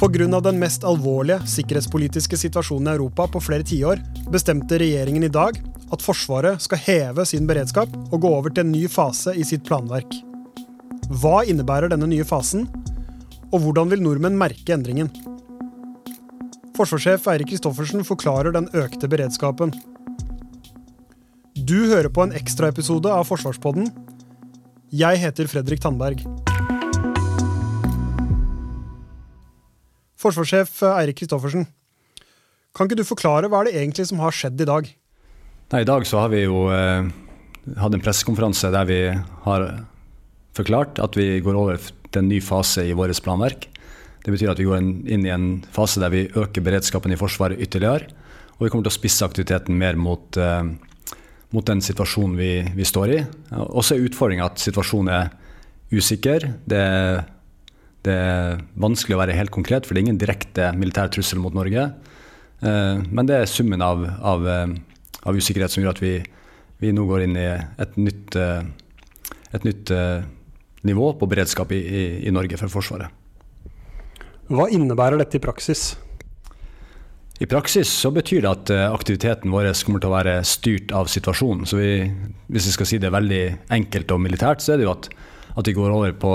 Pga. den mest alvorlige sikkerhetspolitiske situasjonen i Europa på flere tiår, bestemte regjeringen i dag at Forsvaret skal heve sin beredskap og gå over til en ny fase i sitt planverk. Hva innebærer denne nye fasen, og hvordan vil nordmenn merke endringen? Forsvarssjef Eirik Kristoffersen forklarer den økte beredskapen. Du hører på en ekstraepisode av Forsvarspodden. Jeg heter Fredrik Tandberg. Forsvarssjef Eirik Kristoffersen, kan ikke du forklare hva er det egentlig som har skjedd i dag? Nei, I dag så har vi jo eh, hatt en pressekonferanse der vi har forklart at vi går over til en ny fase i vårt planverk. Det betyr at vi går inn i en fase der vi øker beredskapen i Forsvaret ytterligere. Og vi kommer til å spisse aktiviteten mer mot, eh, mot den situasjonen vi, vi, står i. Også er utfordringa at situasjonen er usikker. Det er det er vanskelig å være helt konkret, for det er ingen direkte militær trussel mot Norge. Eh, men det er summen av, av, eh, av usikkerhet som gjør at vi, vi, nå går inn i et nytt, eh, et nytt nivå på beredskap i, i, i Norge for Forsvaret. Hva innebærer dette i praksis? I praksis så betyr det at aktiviteten vår kommer til å være styrt av situasjonen. Så vi, hvis vi skal si det veldig enkelt og militært, så er det jo at at vi går over på,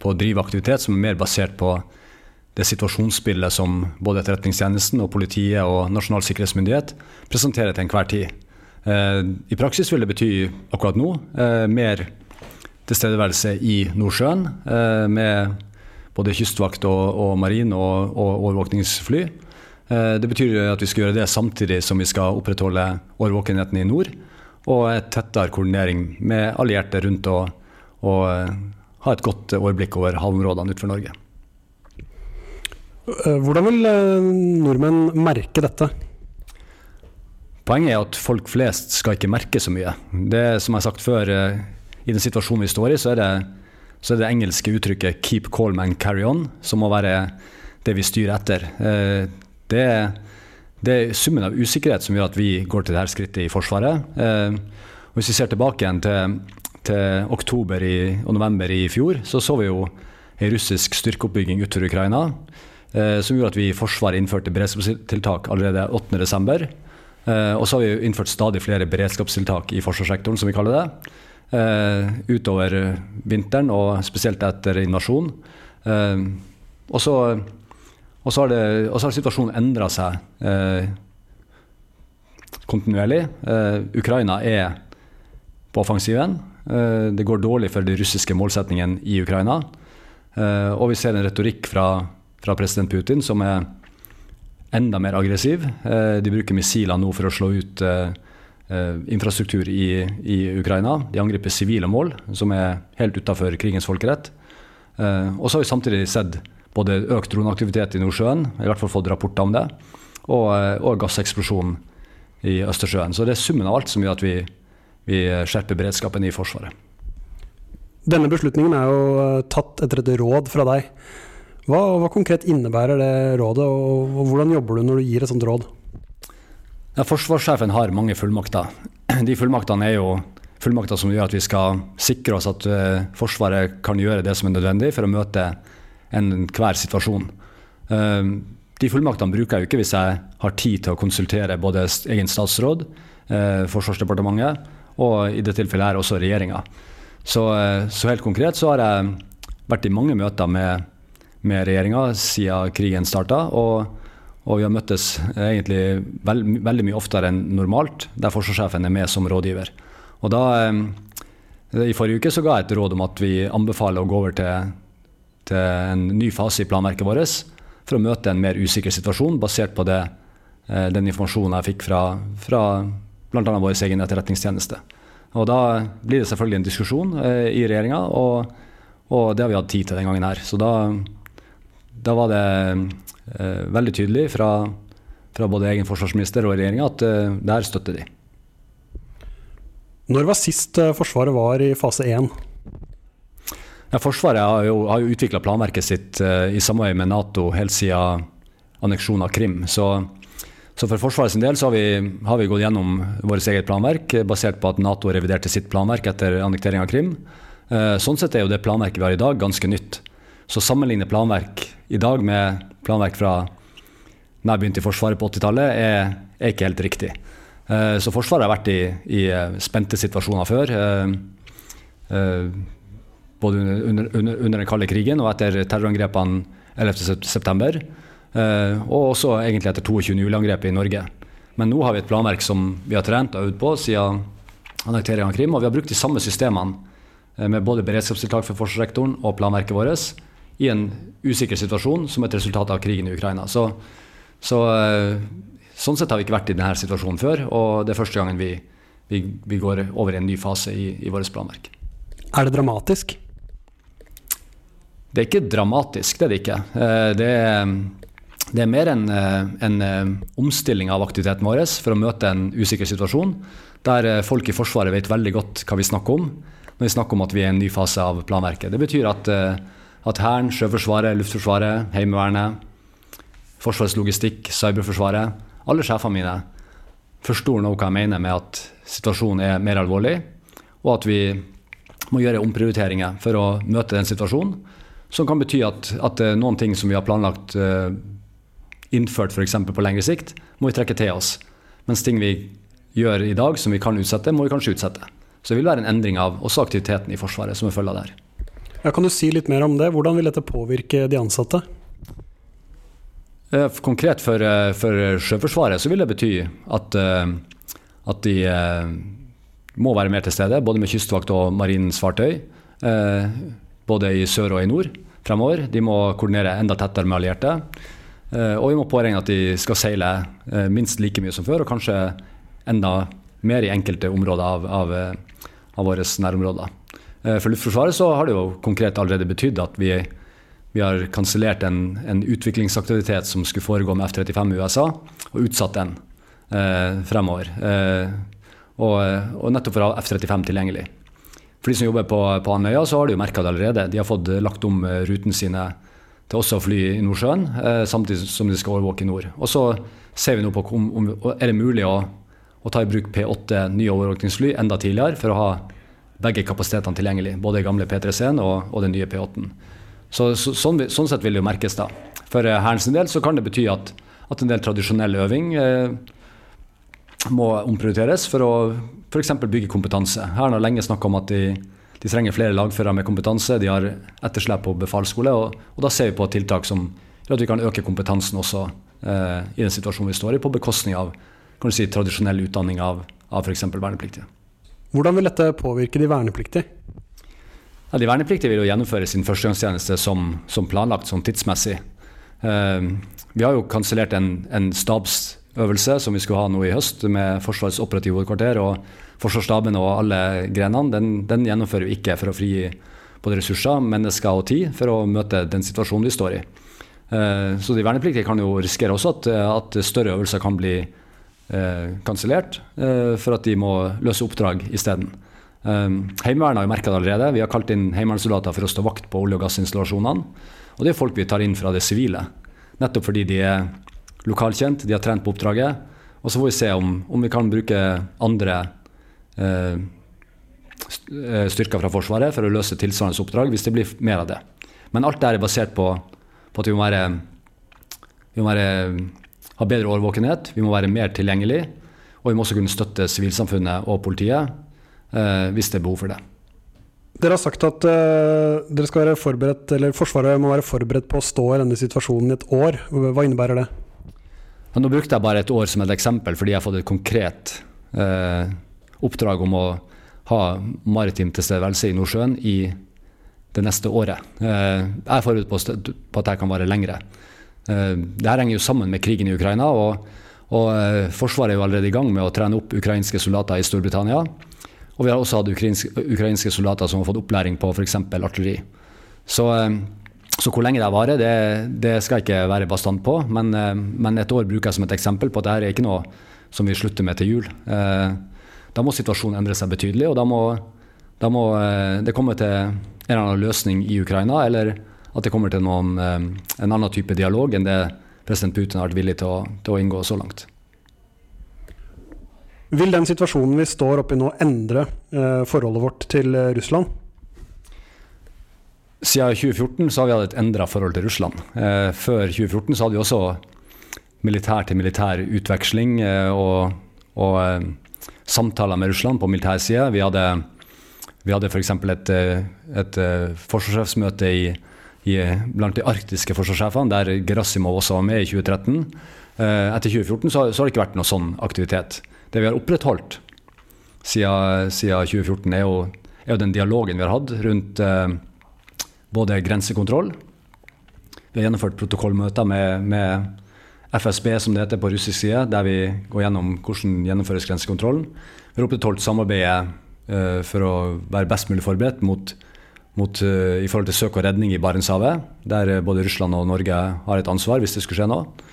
på å drive aktivitet som er mer basert på det situasjonsbildet som både Etterretningstjenesten og politiet og Nasjonal sikkerhetsmyndighet presenterer til enhver tid. Eh, I praksis vil det bety akkurat nå eh, mer tilstedeværelse i Nordsjøen eh, med både kystvakt og, og marin og, og overvåkningsfly. Det betyr at vi skal gjøre det samtidig som vi skal opprettholde overvåkenheten i nord og et tettere koordinering med allierte rundt og og eh, ha et godt overblikk over havområdene utenfor Norge. Eh, hvordan vil eh, nordmenn merke dette? Poenget er at folk flest skal ikke merke så mye. Det som jeg har sagt før, i den situasjonen vi står i, så er det, så er det engelske uttrykket 'keep calm and carry on', som må være det vi styrer etter. Det er, det er summen av usikkerhet som gjør at vi går til dette skrittet i Forsvaret. Og hvis vi ser tilbake igjen til til oktober i, og november i fjor, så så vi jo en russisk styrkeoppbygging utover Ukraina. Eh, som gjorde at vi i Forsvaret innførte beredskapstiltak allerede 8.12. Eh, og så har vi innført stadig flere beredskapstiltak i forsvarssektoren, som vi kaller det. Eh, utover vinteren, og spesielt etter invasjon. Eh, og så, og så har situasjonen endra seg eh, kontinuerlig. Eh, Ukraina er på offensiven. Eh, det går dårlig for de russiske målsettingene i Ukraina. Eh, og vi ser en retorikk fra, fra president Putin som er enda mer aggressiv. Eh, de bruker missiler nå for å slå ut infrastruktur i, i Ukraina. De angriper sivile mål, som er helt utafor krigens folkerett. Og så har vi samtidig sett både økt droneaktivitet i Nordsjøen, i hvert fall fått rapporter om det, og, og gasseksplosjonen i Østersjøen. Så det er summen av alt som gjør at vi vi skjerper beredskapen i Forsvaret. Denne beslutningen er jo eh, tatt etter et råd fra deg. Hva, hva konkret innebærer det rådet, og, og, hvordan jobber du når du gir et sånt råd? Ja, forsvarssjefen har mange fullmakter. De fullmaktene er jo fullmakter som gjør at vi skal sikre oss at uh, Forsvaret kan gjøre det som er nødvendig for å møte enhver situasjon. Uh, de fullmaktene bruker jeg jo ikke hvis jeg har tid til å konsultere både egen statsråd, uh, Forsvarsdepartementet og i det tilfellet her også regjeringa. Så, eh, så, helt konkret så har jeg vært i mange møter med, med regjeringa siden krigen starta. Og, og, vi har møttes egentlig veld, veldig mye oftere enn normalt, der forsvarssjefen er med som rådgiver. Og da, eh, I forrige uke så ga jeg et råd om at vi anbefaler å gå over til, til en ny fase i planverket vårt for å møte en mer usikker situasjon, basert på det, eh, den informasjonen jeg fikk fra, fra bl.a. vår egen etterretningstjeneste. Og Da blir det selvfølgelig en diskusjon eh, i regjeringa, og, og, det har vi hatt tid til den gangen her. Så da, da var det eh, veldig tydelig fra, fra både egen forsvarsminister og regjeringa at eh, det her støtter de. Når var sist Forsvaret var i fase 1? Ja, forsvaret har jo, har jo utvikla planverket sitt uh, i samarbeid med Nato helt siden anneksjonen av Krim. Så, så for Forsvaret del så har vi, har vi gått gjennom vårt eget planverk, basert på at Nato reviderte sitt planverk etter annektering av Krim. Uh, sånn sett er jo det planverket vi har i dag, ganske nytt. Så sammenligne planverk i dag med planverk fra da jeg begynte i Forsvaret på 80-tallet, er, er, ikke helt riktig. Uh, så Forsvaret har vært i, i spente situasjoner før. Både under, under, under, den kalde krigen og etter terrorangrepene 11.9. Uh, og også egentlig etter 22. juli-angrepet i Norge. Men nå har vi et planverk som vi har trent og øvd på siden annekteringen av Krim. Og vi har brukt de samme systemene med både beredskapstiltak for forsvarssektoren og planverket vårt i en usikker situasjon som et resultat av krigen i Ukraina. Så, så, sånn sett har vi ikke vært i denne situasjonen før, og det er første gangen vi, vi, vi går over i en ny fase i, i vårt planverk. Er det dramatisk? Det er ikke dramatisk, det er det ikke. Det er, det er mer en, en, omstilling av aktiviteten vår for å møte en usikker situasjon, der folk i Forsvaret vet veldig godt hva vi snakker om når vi snakker om at vi er i en ny fase av planverket. Det betyr at at Hæren, Sjøforsvaret, Luftforsvaret, Heimevernet, Forsvarets logistikk, Cyberforsvaret Alle sjefene mine forstår nå hva jeg mener med at situasjonen er mer alvorlig, og at vi må gjøre omprioriteringer for å møte den situasjonen. Som kan bety at, at noen ting som vi har planlagt innført f.eks. på lengre sikt, må vi trekke til oss. Mens ting vi gjør i dag som vi kan utsette, må vi kanskje utsette. Så det vil være en endring av også aktiviteten i Forsvaret som er følge av det her. Ja, kan du si litt mer om det? Hvordan vil dette påvirke de ansatte? Eh, konkret for, eh, for Sjøforsvaret så vil det bety at, eh, at, de må være mer til stede, både med kystvakt og marinens fartøy. Både i sør og i nord fremover. De må koordinere enda tettere med allierte. Og vi må påregne at de skal seile minst like mye som før, og kanskje enda mer i enkelte områder av, av, av våre nærområder. Eh, for Luftforsvaret så har det jo konkret allerede betydd at vi, vi har kansellert en, en, utviklingsaktivitet som skulle foregå med F-35 i USA, og utsatt den eh, fremover. Eh, og, og, nettopp for å ha F-35 tilgjengelig. For de som jobber på, på Andøya, så har de jo merka det allerede. De har fått lagt om eh, rutene sine til også å fly i Nordsjøen, eh, samtidig som de skal overvåke i nord. Og så ser vi nå på om, om er det mulig å, å ta i bruk P8 nye overvåkningsfly enda tidligere for å ha begge kapasitetene tilgjengelig. Både gamle P3C-en og, og, den nye P8-en. Så, så, sånn, sånn, sett vil det jo merkes da. For uh, Hærens del så kan det bety at, at en del tradisjonell øving eh, må omprioriteres for å f.eks. bygge kompetanse. Hæren har lenge snakka om at de, de, trenger flere lagførere med kompetanse. De har etterslep på befalsskole, og, og, da ser vi på tiltak som gjør at vi kan øke kompetansen også eh, i den situasjonen vi står i, på bekostning av si, tradisjonell utdanning av, av f.eks. vernepliktige. Hvordan vil dette påvirke de vernepliktige? Ja, de vernepliktige vil jo gjennomføre sin førstegangstjeneste som, som planlagt, sånn tidsmessig. Eh, vi har jo kansellert en, en, stabsøvelse som vi skulle ha nå i høst, med Forsvarets operative hovedkvarter og Forsvarsstaben og alle grenene. Den, den, gjennomfører vi ikke for å frigi både ressurser, mennesker og tid for å møte den situasjonen vi står i. Uh, så de vernepliktige kan jo risikere også at, at større øvelser kan bli eh, kansellert eh, for at de må løse oppdrag isteden. Heimevernet har jo merka det allerede. Vi har kalt inn heimevernssoldater for å stå vakt på olje- og gassinstallasjonene. Og det er folk vi tar inn fra det sivile, nettopp fordi de er lokalkjent, de har trent på oppdraget. Og så får vi se om, om vi kan bruke andre eh, eh styrker fra Forsvaret for å løse tilsvarende oppdrag, hvis det blir mer av det. Men alt dette er basert på, på at vi må være, vi må være ha bedre årvåkenhet, vi må være mer tilgjengelig, og vi må også kunne støtte sivilsamfunnet og politiet eh, hvis det er behov for det. Dere har sagt at uh, dere skal være forberedt, eller Forsvaret må være forberedt på å stå i denne situasjonen i et år. Hva innebærer det? Nå brukte jeg bare et år som et eksempel, fordi jeg har fått et konkret eh, oppdrag om å ha maritim tilstedeværelse i Nordsjøen i det neste året. Eh, jeg er forberedt på, at det kan vare lengre. Eh, det henger jo sammen med krigen i Ukraina. og, og eh, Forsvaret er jo allerede i gang med å trene opp ukrainske soldater i Storbritannia. Og vi har også hatt ukrainske, ukrainske soldater som har fått opplæring på f.eks. artilleri. Så, eh, så hvor lenge det varer, det, det skal jeg ikke være bastant på. Men, eh, men, et år bruker jeg som et eksempel på at dette er ikke noe som vi slutter med til jul. Eh, da må situasjonen endre seg betydelig, og da må, da må det komme til en eller annen løsning i Ukraina, eller at det kommer til noen, en annen type dialog enn det president Putin har vært villig til å, til å inngå så langt. Vil den situasjonen vi står oppe nå, endre eh, forholdet vårt til Russland? Siden 2014 så har vi hatt et endra forhold til Russland. Eh, før 2014 så hadde vi også militær til militær utveksling eh, og, og eh, samtaler med Russland på militær side. Vi hadde, vi hadde f.eks. et, et forsvarssjefsmøte i, i, blant de arktiske forsvarssjefene, der Gerasimov også var med i 2013. Eh, etter 2014 så, så, har det ikke vært noe sånn aktivitet. Det vi har opprettholdt siden, siden 2014, er jo, er jo, den dialogen vi har hatt rundt både grensekontroll Vi har gjennomført protokollmøter med, med, FSB, som det heter på russisk side, der vi går gjennom hvordan gjennomføres grensekontrollen. Vi har opprettholdt samarbeidet uh, for å være best mulig forberedt mot, mot, uh, i forhold til søk og redning i Barentshavet, der uh, både Russland og Norge har et ansvar hvis det skulle skje noe.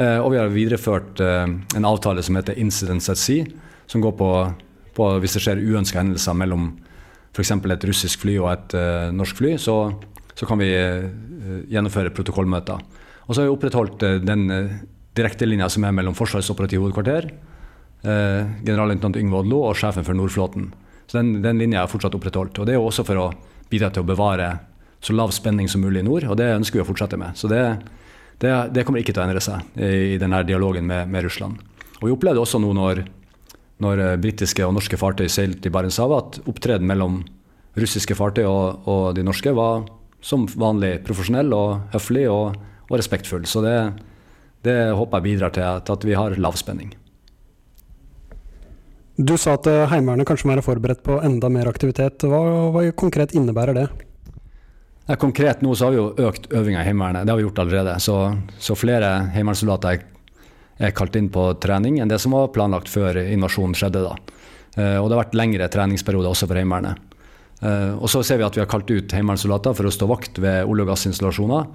og vi har videreført en avtale som heter Incidents at Sea, som går på, på hvis det skjer uønska hendelser mellom f.eks. et russisk fly og et uh, norsk fly, så, så kan vi uh, gjennomføre protokollmøter. Og så har vi opprettholdt uh, den uh, direktelinja som er mellom Forsvarets operative hovedkvarter, uh, generalløytnant Yngve Odlo og sjefen for Nordflåten. Så den, den linja er fortsatt opprettholdt. Og det er jo også for å bidra til å bevare så lav spenning som mulig i nord, og det ønsker vi å fortsette med. Så det, det, det kommer ikke til å endre seg i, i denne dialogen med, med Russland. Og vi opplevde også nå når når eh, britiske og norske fartøy seilte i Barentshavet, at opptreden mellom russiske fartøy og, og, de norske var som vanlig profesjonell og høflig og, og respektfull. Så det, det, håper jeg bidrar til, til at vi har lav spenning. Du sa at eh, Heimevernet kanskje må være forberedt på enda mer aktivitet. Hva, hva konkret innebærer det? Ja, konkret nå så har vi jo økt øvinga i Heimevernet. Det har vi gjort allerede. Så, så flere heimevernssoldater er er kalt inn på trening enn det som var planlagt før invasjonen skjedde. da. Eh, og det har vært lengre treningsperioder også for Heimevernet. Eh, og så ser vi at vi har kalt ut heimevernssoldater for å stå vakt ved olje- og gassinstallasjoner.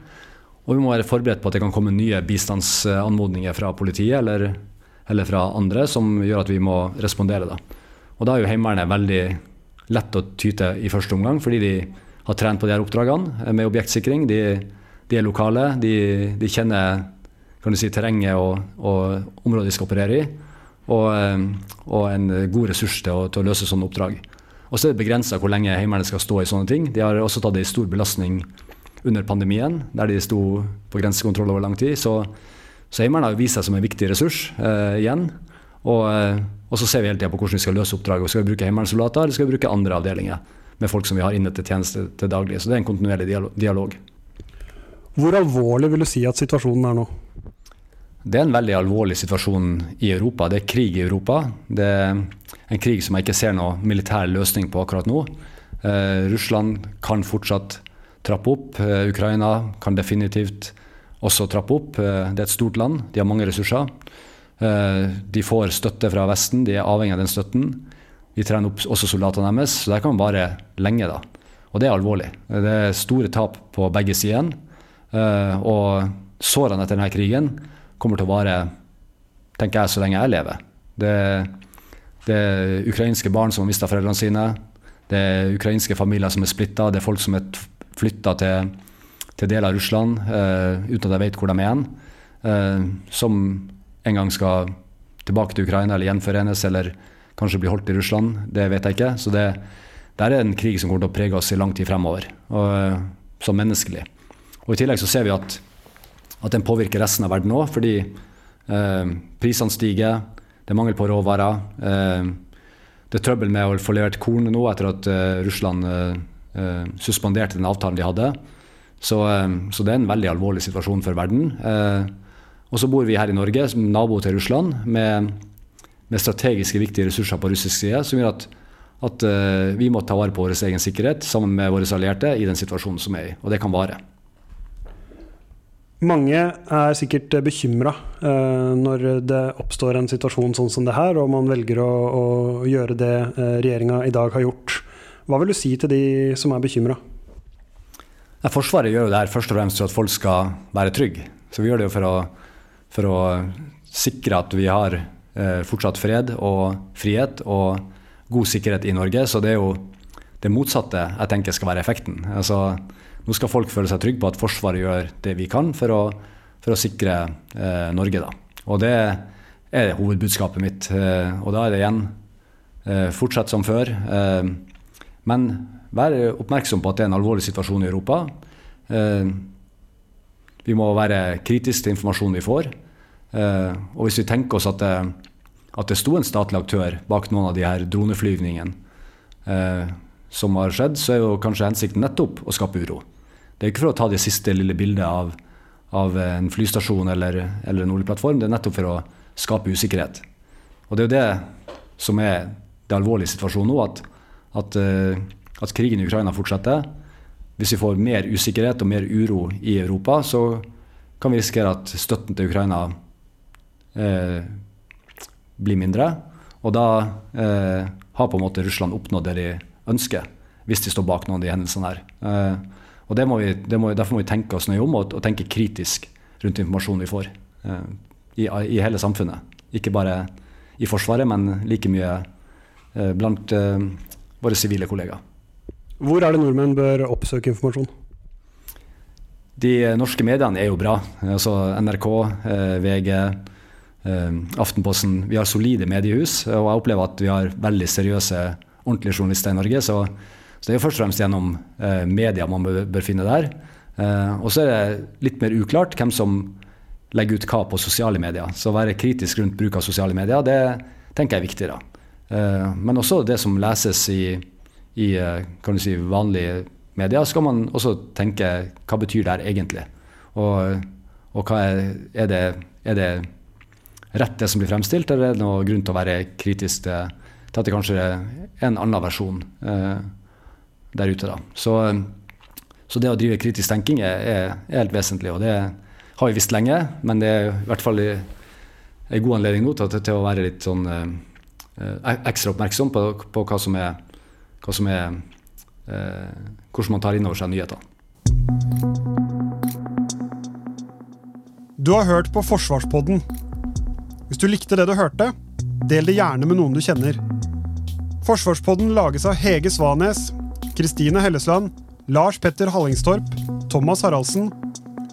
Og vi må være forberedt på at det kan komme nye bistandsanmodninger fra politiet eller, eller fra andre som gjør at vi må respondere. da. Og da er jo Heimevernet veldig lett å tyte i første omgang, fordi de har trent på de her oppdragene med objektsikring. De, de er lokale, de, de kjenner kan du si, terrenget og, og området de skal operere i. Og, eh, og en god ressurs til å, til å løse sånne oppdrag. Og så er det begrensa hvor lenge Heimevernet skal stå i sånne ting. De har også tatt en stor belastning under pandemien, der de sto på grensekontroll over lang tid. Så, så Heimevernet har vist seg som en viktig ressurs eh, igjen. Og, eh, og, så ser vi hele tida på hvordan vi skal løse oppdraget. Skal vi bruke heimevernssoldater, eller skal vi bruke andre avdelinger med folk som vi har inne til tjeneste til daglig. Så det er en kontinuerlig dialog. Hvor alvorlig vil du si at situasjonen er nå? Det er en veldig alvorlig situasjon i Europa. Det er krig i Europa. Det er en krig som jeg ikke ser noen militær løsning på akkurat nå. Eh, Russland kan fortsatt trappe opp. Eh, Ukraina kan definitivt også trappe opp. Eh, det er et stort land, de har mange ressurser. Eh, de får støtte fra Vesten, de er avhengig av den støtten. Vi trener opp også soldatene deres, så det kan vare lenge. da. Og det er alvorlig. Det er store tap på begge sider. Eh, og sårene etter denne krigen kommer til å vare tenker jeg, så lenge jeg lever. Det, det er ukrainske barn som har mista foreldrene sine. Det er ukrainske familier som er splitta. Det er folk som er flytta til, til deler av Russland uh, uten at jeg vet hvor de er igjen. Uh, som en gang skal tilbake til Ukraina eller gjenforenes eller kanskje bli holdt i Russland. Det vet jeg ikke. Så det, det er en krig som kommer til å prege oss i lang tid fremover, uh, som menneskelig. Og I tillegg så ser vi at at den påvirker resten av verden òg, fordi eh, prisene stiger, det er mangel på råvarer. Eh, det er trøbbel med å få levert korn nå etter at eh, Russland eh, eh, suspenderte den avtalen de hadde. Så, eh, så, det er en veldig alvorlig situasjon for verden. og så bor vi her i Norge som nabo til Russland med, med strategiske viktige ressurser på russisk side, som gjør at, at vi må ta vare på vår egen sikkerhet sammen med våre allierte i den situasjonen som er i. Og det kan vare. Mange er sikkert bekymra eh, når det oppstår en situasjon sånn som det her, og man velger å, å gjøre det eh, regjeringa i dag har gjort. Hva vil du si til de som er bekymra? Forsvaret gjør jo det her først og fremst for at folk skal være trygge. Så vi gjør det jo for å, for å sikre at vi har eh, fortsatt fred og frihet og god sikkerhet i Norge. Så det er jo det motsatte jeg tenker skal være effekten. Altså, nå skal folk føle seg trygge på at Forsvaret gjør det vi kan for å, for å sikre eh, Norge. Da. Og det er hovedbudskapet mitt. Eh, og da er det igjen eh, fortsett som før. Eh, men vær oppmerksom på at det er en alvorlig situasjon i Europa. Eh, vi må være kritiske til informasjonen vi får. Eh, og hvis vi tenker oss at det, at det sto en statlig aktør bak noen av de her droneflyvningene som har skjedd, så er jo kanskje hensikten nettopp å skape uro. Det er ikke for å ta det siste lille bildet av, av en flystasjon eller, eller, en oljeplattform, det er nettopp for å skape usikkerhet. Og det er jo det som er det alvorlige situasjonen nå, at, at, uh, at, krigen i Ukraina fortsetter. Hvis vi får mer usikkerhet og mer uro i Europa, så kan vi risikere at støtten til Ukraina eh, blir mindre. Og da eh, har på en måte Russland oppnådd det de ønsker, hvis de står bak noen av de hendelsene her. Og må vi, må, Derfor må vi tenke oss nøye om og, og, tenke kritisk rundt informasjonen vi får Eh, i, i, hele samfunnet. Ikke bare i Forsvaret, men like mye eh, blant eh, våre sivile kollegaer. Hvor er det nordmenn bør oppsøke informasjon? De norske mediene er jo bra. Altså NRK, VG, Aftenposten. Vi har solide mediehus, og jeg opplever at vi har veldig seriøse, ordentlige journalister i Norge. så så det er først og fremst gjennom eh, media man bør, finne der. Eh, og så er det litt mer uklart hvem som legger ut hva på sosiale medier. Så å være kritisk rundt bruk av sosiale medier, det tenker jeg er viktig. da. Eh, men også det som leses i, i eh, kan du si, vanlige medier, skal man også tenke hva betyr det her egentlig? Og, og hva er, er, det, er det rett det som blir fremstilt, eller er det noe grunn til å være kritisk til, til at det kanskje er en annen versjon? Eh, der ute. Da. Så, så det å drive kritisk tenking er, er, helt vesentlig. Og det har vi visst lenge, men det er i hvert fall en god anledning nå til, til, å være litt sånn eh, ekstra oppmerksom på, på, hva som er, hva som er eh, hvordan man tar inn over seg nyheter. Du har hørt på Forsvarspodden. Hvis du likte det du hørte, del det gjerne med noen du kjenner. Forsvarspodden lages av Hege Svanes, Kristine Hellesland, Lars Petter Hallingstorp, Thomas Haraldsen,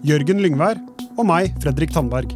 Jørgen Lyngvær og meg, Fredrik Tandberg.